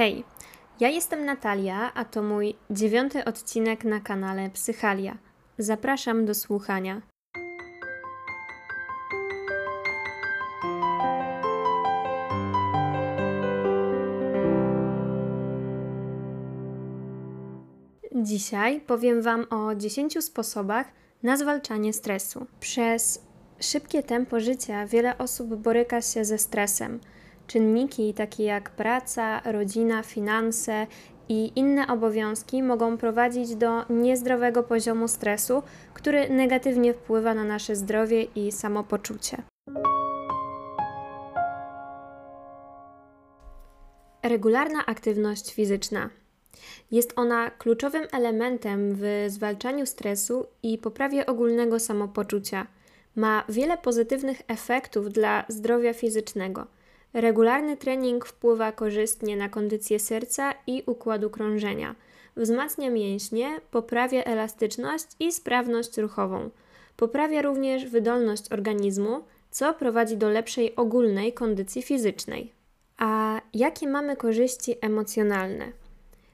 Hej, ja jestem Natalia, a to mój dziewiąty odcinek na kanale Psychalia. Zapraszam do słuchania. Dzisiaj powiem Wam o 10 sposobach na zwalczanie stresu. Przez szybkie tempo życia wiele osób boryka się ze stresem. Czynniki takie jak praca, rodzina, finanse i inne obowiązki mogą prowadzić do niezdrowego poziomu stresu, który negatywnie wpływa na nasze zdrowie i samopoczucie. Regularna aktywność fizyczna. Jest ona kluczowym elementem w zwalczaniu stresu i poprawie ogólnego samopoczucia. Ma wiele pozytywnych efektów dla zdrowia fizycznego. Regularny trening wpływa korzystnie na kondycję serca i układu krążenia. Wzmacnia mięśnie, poprawia elastyczność i sprawność ruchową. Poprawia również wydolność organizmu, co prowadzi do lepszej ogólnej kondycji fizycznej. A jakie mamy korzyści emocjonalne?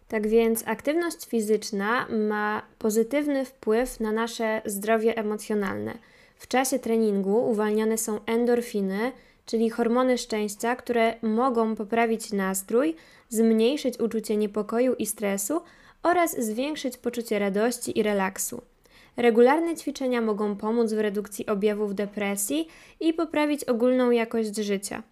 Tak więc aktywność fizyczna ma pozytywny wpływ na nasze zdrowie emocjonalne. W czasie treningu uwalniane są endorfiny, czyli hormony szczęścia, które mogą poprawić nastrój, zmniejszyć uczucie niepokoju i stresu oraz zwiększyć poczucie radości i relaksu. Regularne ćwiczenia mogą pomóc w redukcji objawów depresji i poprawić ogólną jakość życia.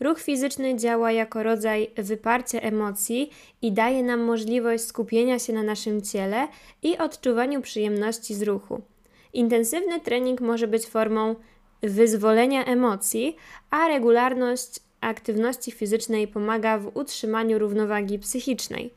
Ruch fizyczny działa jako rodzaj wyparcia emocji i daje nam możliwość skupienia się na naszym ciele i odczuwaniu przyjemności z ruchu. Intensywny trening może być formą wyzwolenia emocji, a regularność aktywności fizycznej pomaga w utrzymaniu równowagi psychicznej.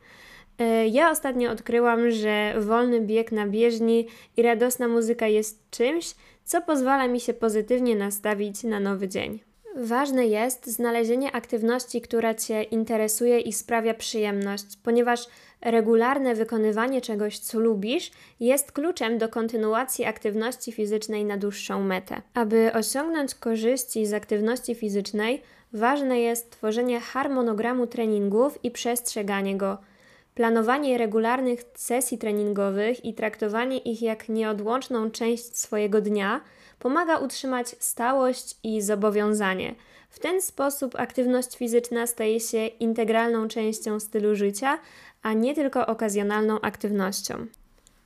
E, ja ostatnio odkryłam, że wolny bieg na bieżni i radosna muzyka jest czymś, co pozwala mi się pozytywnie nastawić na nowy dzień. Ważne jest znalezienie aktywności, która Cię interesuje i sprawia przyjemność, ponieważ regularne wykonywanie czegoś, co lubisz, jest kluczem do kontynuacji aktywności fizycznej na dłuższą metę. Aby osiągnąć korzyści z aktywności fizycznej, ważne jest tworzenie harmonogramu treningów i przestrzeganie go. Planowanie regularnych sesji treningowych i traktowanie ich jak nieodłączną część swojego dnia pomaga utrzymać stałość i zobowiązanie. W ten sposób aktywność fizyczna staje się integralną częścią stylu życia, a nie tylko okazjonalną aktywnością.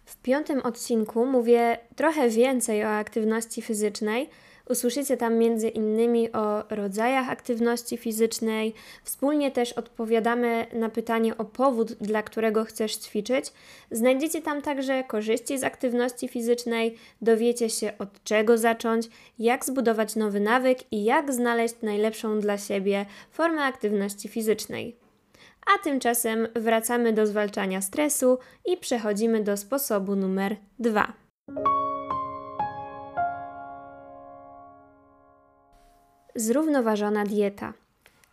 W piątym odcinku mówię trochę więcej o aktywności fizycznej. Usłyszycie tam między innymi o rodzajach aktywności fizycznej. Wspólnie też odpowiadamy na pytanie o powód, dla którego chcesz ćwiczyć. Znajdziecie tam także korzyści z aktywności fizycznej, dowiecie się od czego zacząć, jak zbudować nowy nawyk i jak znaleźć najlepszą dla siebie formę aktywności fizycznej a tymczasem wracamy do zwalczania stresu i przechodzimy do sposobu numer dwa. Zrównoważona dieta.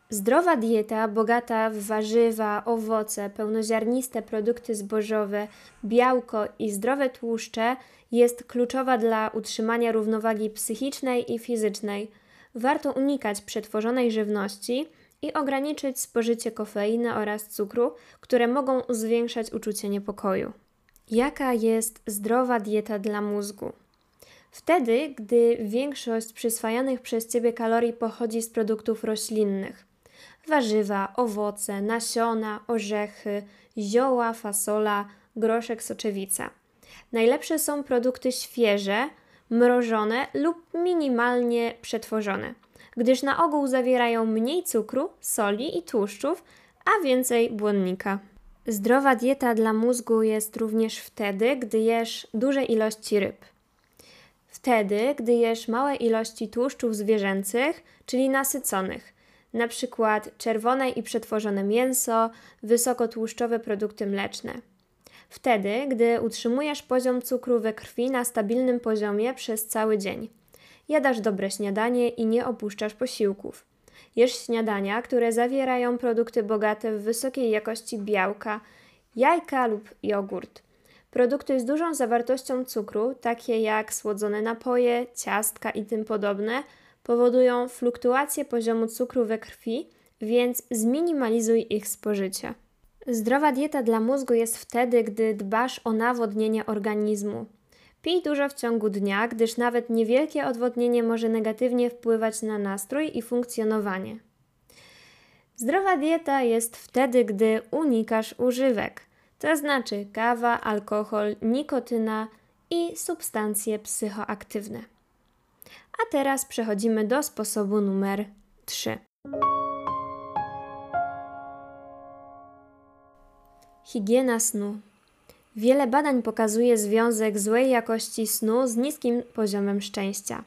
Zdrowa dieta, bogata w warzywa, owoce, pełnoziarniste produkty zbożowe, białko i zdrowe tłuszcze, jest kluczowa dla utrzymania równowagi psychicznej i fizycznej. Warto unikać przetworzonej żywności i ograniczyć spożycie kofeiny oraz cukru, które mogą zwiększać uczucie niepokoju. Jaka jest zdrowa dieta dla mózgu? Wtedy, gdy większość przyswajanych przez Ciebie kalorii pochodzi z produktów roślinnych. Warzywa, owoce, nasiona, orzechy, zioła, fasola, groszek, soczewica. Najlepsze są produkty świeże, mrożone lub minimalnie przetworzone gdyż na ogół zawierają mniej cukru, soli i tłuszczów, a więcej błonnika. Zdrowa dieta dla mózgu jest również wtedy, gdy jesz duże ilości ryb. Wtedy, gdy jesz małe ilości tłuszczów zwierzęcych, czyli nasyconych, na czerwone i przetworzone mięso, wysokotłuszczowe produkty mleczne. Wtedy, gdy utrzymujesz poziom cukru we krwi na stabilnym poziomie przez cały dzień jadasz dobre śniadanie i nie opuszczasz posiłków. Jesz śniadania, które zawierają produkty bogate w wysokiej jakości białka, jajka lub jogurt. Produkty z dużą zawartością cukru, takie jak słodzone napoje, ciastka i tym podobne, powodują fluktuację poziomu cukru we krwi, więc zminimalizuj ich spożycie. Zdrowa dieta dla mózgu jest wtedy, gdy dbasz o nawodnienie organizmu. Pij dużo w ciągu dnia, gdyż nawet niewielkie odwodnienie może negatywnie wpływać na nastrój i funkcjonowanie. Zdrowa dieta jest wtedy, gdy unikasz używek, to znaczy kawa, alkohol, nikotyna i substancje psychoaktywne. A teraz przechodzimy do sposobu numer 3. Higiena snu. Wiele badań pokazuje związek złej jakości snu z niskim poziomem szczęścia.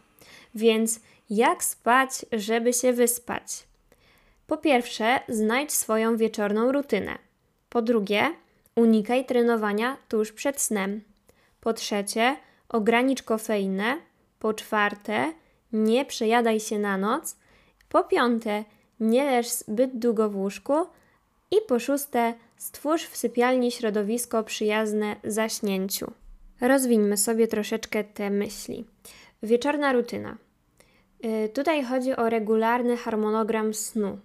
Więc jak spać, żeby się wyspać? Po pierwsze, znajdź swoją wieczorną rutynę. Po drugie, unikaj trenowania tuż przed snem. Po trzecie, ogranicz kofeinę. Po czwarte, nie przejadaj się na noc. Po piąte, nie leż zbyt długo w łóżku. I po szóste, stwórz w sypialni środowisko przyjazne zaśnięciu. Rozwińmy sobie troszeczkę te myśli. Wieczorna rutyna. Yy, tutaj chodzi o regularny harmonogram snu.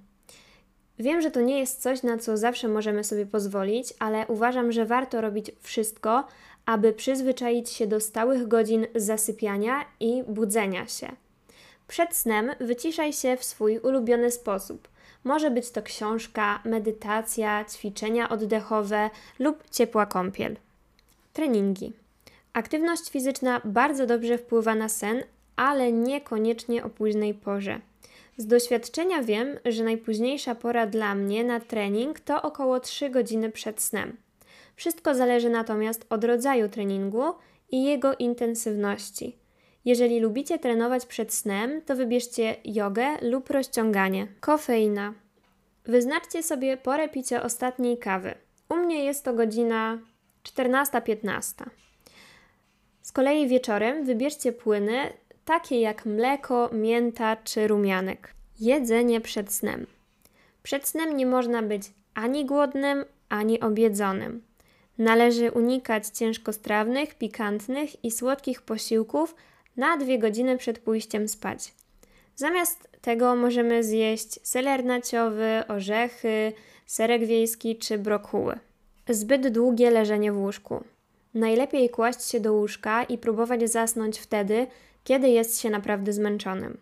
Wiem, że to nie jest coś, na co zawsze możemy sobie pozwolić, ale uważam, że warto robić wszystko, aby przyzwyczaić się do stałych godzin zasypiania i budzenia się. Przed snem wyciszaj się w swój ulubiony sposób. Może być to książka, medytacja, ćwiczenia oddechowe lub ciepła kąpiel. Treningi. Aktywność fizyczna bardzo dobrze wpływa na sen, ale niekoniecznie o późnej porze. Z doświadczenia wiem, że najpóźniejsza pora dla mnie na trening to około 3 godziny przed snem. Wszystko zależy natomiast od rodzaju treningu i jego intensywności. Jeżeli lubicie trenować przed snem, to wybierzcie jogę lub rozciąganie. Kofeina. Wyznaczcie sobie porę picia ostatniej kawy. U mnie jest to godzina 14-15. Z kolei wieczorem wybierzcie płyny takie jak mleko, mięta czy rumianek. Jedzenie przed snem. Przed snem nie można być ani głodnym, ani obiedzonym. Należy unikać ciężkostrawnych, pikantnych i słodkich posiłków na dwie godziny przed pójściem spać. Zamiast tego możemy zjeść seler naciowy, orzechy, serek wiejski czy brokuły. Zbyt długie leżenie w łóżku. Najlepiej kłaść się do łóżka i próbować zasnąć wtedy, kiedy jest się naprawdę zmęczonym.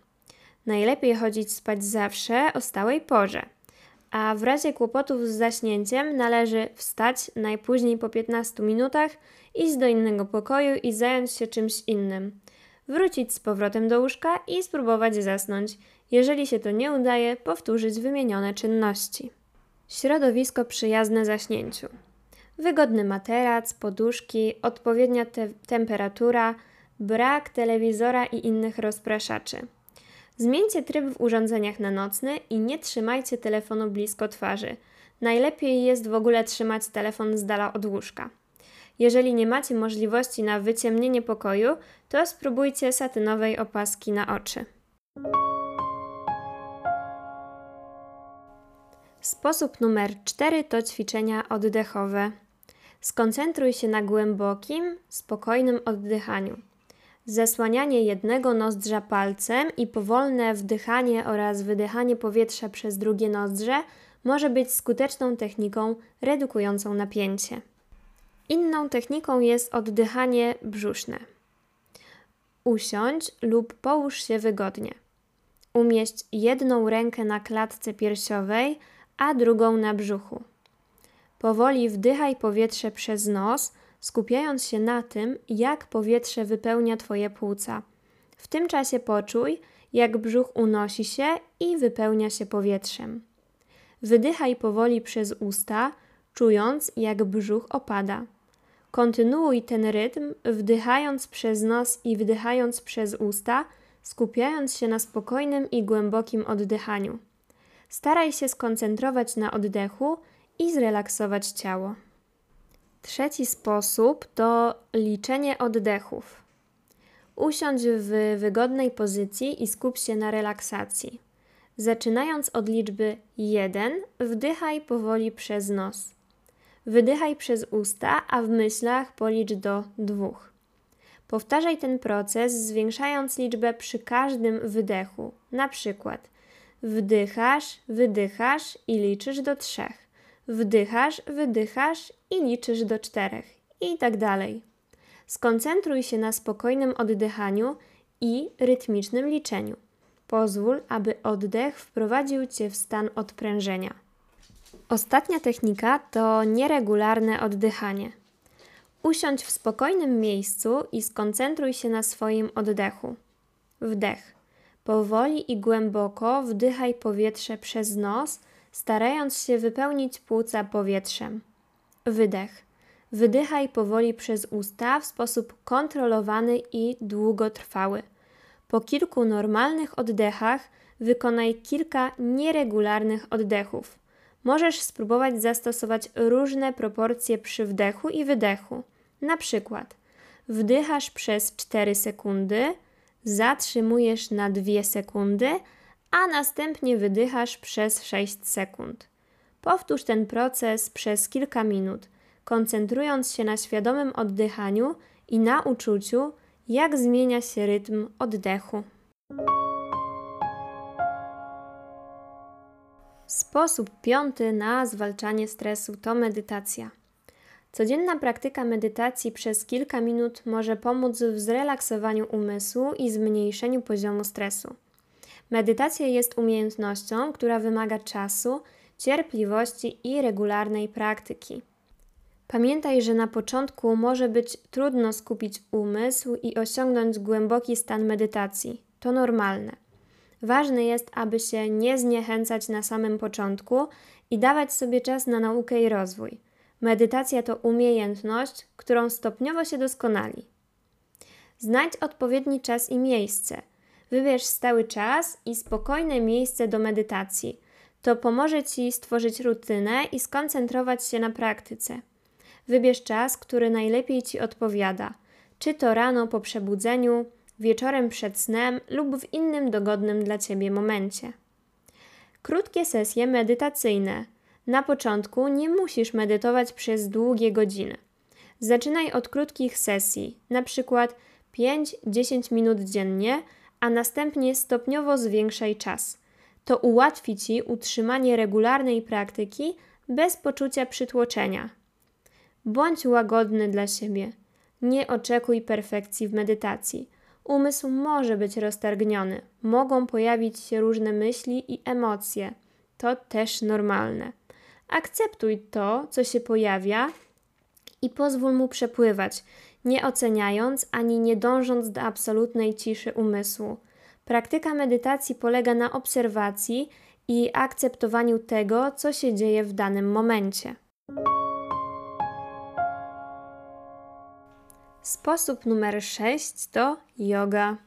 Najlepiej chodzić spać zawsze o stałej porze, a w razie kłopotów z zaśnięciem należy wstać najpóźniej po 15 minutach, iść do innego pokoju i zająć się czymś innym. Wrócić z powrotem do łóżka i spróbować zasnąć. Jeżeli się to nie udaje, powtórzyć wymienione czynności. Środowisko przyjazne zaśnięciu. Wygodny materac, poduszki, odpowiednia te temperatura – brak telewizora i innych rozpraszaczy. Zmieńcie tryb w urządzeniach na nocny i nie trzymajcie telefonu blisko twarzy. Najlepiej jest w ogóle trzymać telefon z dala od łóżka. Jeżeli nie macie możliwości na wyciemnienie pokoju, to spróbujcie satynowej opaski na oczy. Sposób numer 4 to ćwiczenia oddechowe. Skoncentruj się na głębokim, spokojnym oddychaniu. Zasłanianie jednego nozdrza palcem i powolne wdychanie oraz wydychanie powietrza przez drugie nozdrze może być skuteczną techniką redukującą napięcie. Inną techniką jest oddychanie brzuszne. Usiądź lub połóż się wygodnie. Umieść jedną rękę na klatce piersiowej, a drugą na brzuchu. Powoli wdychaj powietrze przez nos skupiając się na tym, jak powietrze wypełnia Twoje płuca. W tym czasie poczuj, jak brzuch unosi się i wypełnia się powietrzem. Wydychaj powoli przez usta, czując, jak brzuch opada. Kontynuuj ten rytm, wdychając przez nos i wdychając przez usta, skupiając się na spokojnym i głębokim oddychaniu. Staraj się skoncentrować na oddechu i zrelaksować ciało. Trzeci sposób to liczenie oddechów. Usiądź w wygodnej pozycji i skup się na relaksacji. Zaczynając od liczby 1, wdychaj powoli przez nos. Wydychaj przez usta, a w myślach policz do 2. Powtarzaj ten proces, zwiększając liczbę przy każdym wydechu. Na przykład wdychasz, wydychasz i liczysz do 3. Wdychasz, wydychasz i liczysz do czterech i tak dalej. Skoncentruj się na spokojnym oddychaniu i rytmicznym liczeniu. Pozwól, aby oddech wprowadził cię w stan odprężenia. Ostatnia technika to nieregularne oddychanie. Usiądź w spokojnym miejscu i skoncentruj się na swoim oddechu. Wdech. Powoli i głęboko wdychaj powietrze przez nos, starając się wypełnić płuca powietrzem. Wydech. Wydychaj powoli przez usta w sposób kontrolowany i długotrwały. Po kilku normalnych oddechach wykonaj kilka nieregularnych oddechów. Możesz spróbować zastosować różne proporcje przy wdechu i wydechu. Na przykład wdychasz przez 4 sekundy, zatrzymujesz na 2 sekundy, a następnie wydychasz przez 6 sekund. Powtórz ten proces przez kilka minut, koncentrując się na świadomym oddychaniu i na uczuciu, jak zmienia się rytm oddechu. Sposób piąty na zwalczanie stresu to medytacja. Codzienna praktyka medytacji przez kilka minut może pomóc w zrelaksowaniu umysłu i zmniejszeniu poziomu stresu. Medytacja jest umiejętnością, która wymaga czasu, cierpliwości i regularnej praktyki. Pamiętaj, że na początku może być trudno skupić umysł i osiągnąć głęboki stan medytacji. To normalne. Ważne jest, aby się nie zniechęcać na samym początku i dawać sobie czas na naukę i rozwój. Medytacja to umiejętność, którą stopniowo się doskonali. Znajdź odpowiedni czas i miejsce. Wybierz stały czas i spokojne miejsce do medytacji. To pomoże Ci stworzyć rutynę i skoncentrować się na praktyce. Wybierz czas, który najlepiej Ci odpowiada. Czy to rano po przebudzeniu, wieczorem przed snem lub w innym dogodnym dla Ciebie momencie. Krótkie sesje medytacyjne. Na początku nie musisz medytować przez długie godziny. Zaczynaj od krótkich sesji, na przykład 5-10 minut dziennie, a następnie stopniowo zwiększaj czas. To ułatwi Ci utrzymanie regularnej praktyki bez poczucia przytłoczenia. Bądź łagodny dla siebie. Nie oczekuj perfekcji w medytacji. Umysł może być roztargniony, mogą pojawić się różne myśli i emocje. To też normalne. Akceptuj to, co się pojawia i pozwól mu przepływać, nie oceniając ani nie dążąc do absolutnej ciszy umysłu. Praktyka medytacji polega na obserwacji i akceptowaniu tego, co się dzieje w danym momencie. Sposób numer 6 to yoga.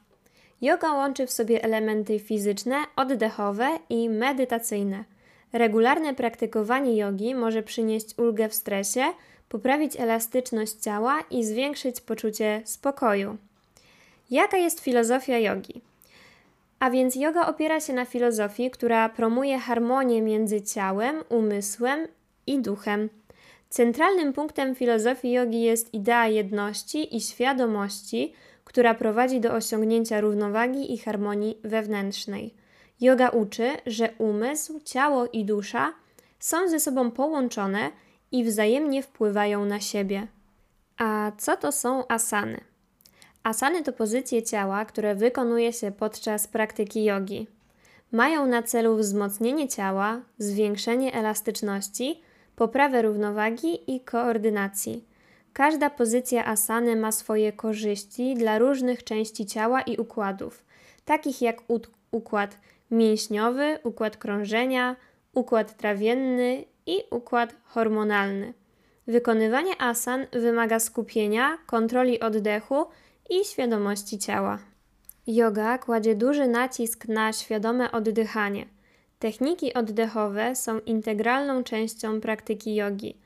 Yoga łączy w sobie elementy fizyczne, oddechowe i medytacyjne. Regularne praktykowanie jogi może przynieść ulgę w stresie, poprawić elastyczność ciała i zwiększyć poczucie spokoju. Jaka jest filozofia jogi? A więc yoga opiera się na filozofii, która promuje harmonię między ciałem, umysłem i duchem. Centralnym punktem filozofii jogi jest idea jedności i świadomości, która prowadzi do osiągnięcia równowagi i harmonii wewnętrznej. Yoga uczy, że umysł, ciało i dusza są ze sobą połączone i wzajemnie wpływają na siebie. A co to są asany? Asany to pozycje ciała, które wykonuje się podczas praktyki jogi. Mają na celu wzmocnienie ciała, zwiększenie elastyczności, poprawę równowagi i koordynacji. Każda pozycja asany ma swoje korzyści dla różnych części ciała i układów, takich jak układ mięśniowy, układ krążenia, układ trawienny i układ hormonalny. Wykonywanie asan wymaga skupienia, kontroli oddechu i świadomości ciała. Yoga kładzie duży nacisk na świadome oddychanie. Techniki oddechowe są integralną częścią praktyki jogi.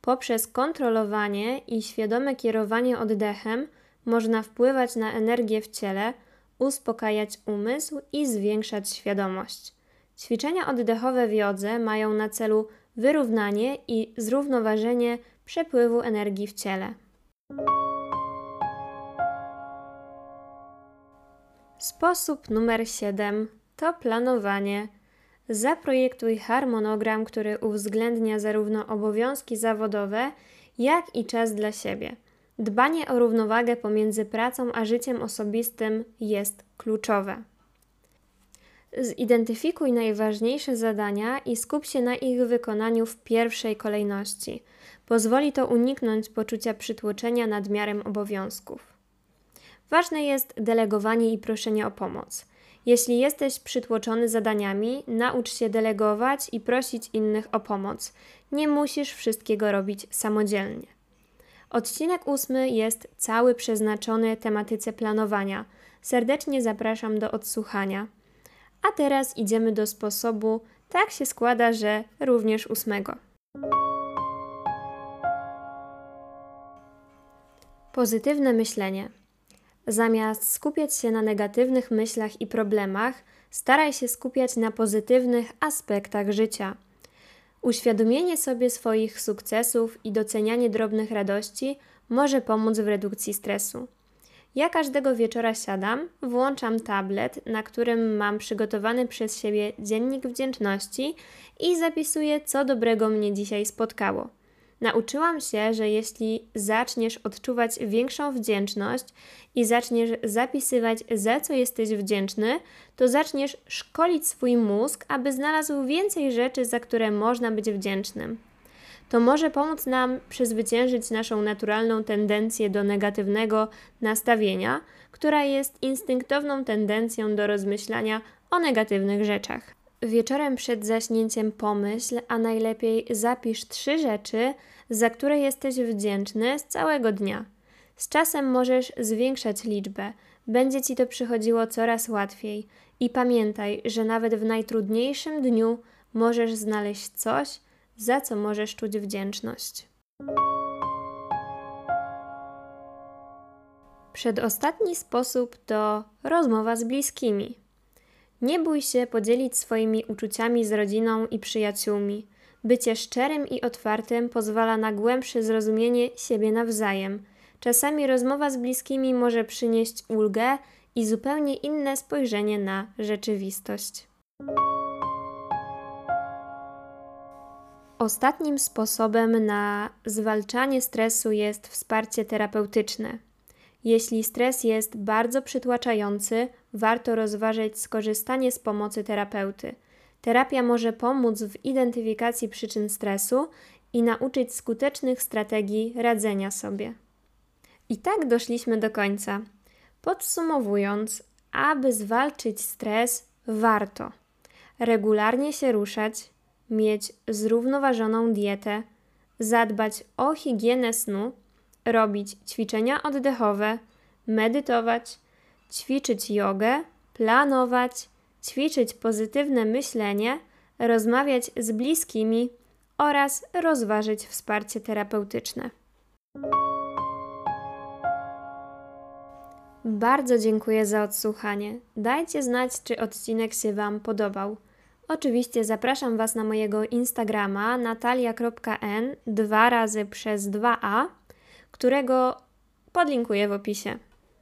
Poprzez kontrolowanie i świadome kierowanie oddechem można wpływać na energię w ciele, uspokajać umysł i zwiększać świadomość. Ćwiczenia oddechowe w jodze mają na celu wyrównanie i zrównoważenie przepływu energii w ciele. Sposób numer 7 to planowanie Zaprojektuj harmonogram, który uwzględnia zarówno obowiązki zawodowe, jak i czas dla siebie. Dbanie o równowagę pomiędzy pracą a życiem osobistym jest kluczowe. Zidentyfikuj najważniejsze zadania i skup się na ich wykonaniu w pierwszej kolejności. Pozwoli to uniknąć poczucia przytłoczenia nadmiarem obowiązków. Ważne jest delegowanie i proszenie o pomoc. Jeśli jesteś przytłoczony zadaniami, naucz się delegować i prosić innych o pomoc. Nie musisz wszystkiego robić samodzielnie. Odcinek ósmy jest cały przeznaczony tematyce planowania. Serdecznie zapraszam do odsłuchania. A teraz idziemy do sposobu, tak się składa, że również ósmego. Pozytywne myślenie. Zamiast skupiać się na negatywnych myślach i problemach, staraj się skupiać na pozytywnych aspektach życia. Uświadomienie sobie swoich sukcesów i docenianie drobnych radości może pomóc w redukcji stresu. Ja każdego wieczora siadam, włączam tablet, na którym mam przygotowany przez siebie dziennik wdzięczności i zapisuję, co dobrego mnie dzisiaj spotkało. Nauczyłam się, że jeśli zaczniesz odczuwać większą wdzięczność i zaczniesz zapisywać, za co jesteś wdzięczny, to zaczniesz szkolić swój mózg, aby znalazł więcej rzeczy, za które można być wdzięcznym. To może pomóc nam przezwyciężyć naszą naturalną tendencję do negatywnego nastawienia, która jest instynktowną tendencją do rozmyślania o negatywnych rzeczach. Wieczorem przed zaśnięciem pomyśl, a najlepiej zapisz trzy rzeczy, za które jesteś wdzięczny z całego dnia. Z czasem możesz zwiększać liczbę, będzie ci to przychodziło coraz łatwiej. I pamiętaj, że nawet w najtrudniejszym dniu możesz znaleźć coś, za co możesz czuć wdzięczność. Przedostatni sposób to rozmowa z bliskimi. Nie bój się podzielić swoimi uczuciami z rodziną i przyjaciółmi. Bycie szczerym i otwartym pozwala na głębsze zrozumienie siebie nawzajem. Czasami rozmowa z bliskimi może przynieść ulgę i zupełnie inne spojrzenie na rzeczywistość. Ostatnim sposobem na zwalczanie stresu jest wsparcie terapeutyczne. Jeśli stres jest bardzo przytłaczający, warto rozważyć skorzystanie z pomocy terapeuty. Terapia może pomóc w identyfikacji przyczyn stresu i nauczyć skutecznych strategii radzenia sobie. I tak doszliśmy do końca. Podsumowując, aby zwalczyć stres, warto regularnie się ruszać, mieć zrównoważoną dietę, zadbać o higienę snu, robić ćwiczenia oddechowe, medytować, ćwiczyć jogę, planować, ćwiczyć pozytywne myślenie, rozmawiać z bliskimi oraz rozważyć wsparcie terapeutyczne. Bardzo dziękuję za odsłuchanie. Dajcie znać, czy odcinek się Wam podobał. Oczywiście zapraszam Was na mojego Instagrama natalia.n dwa razy przez 2a, którego podlinkuję w opisie.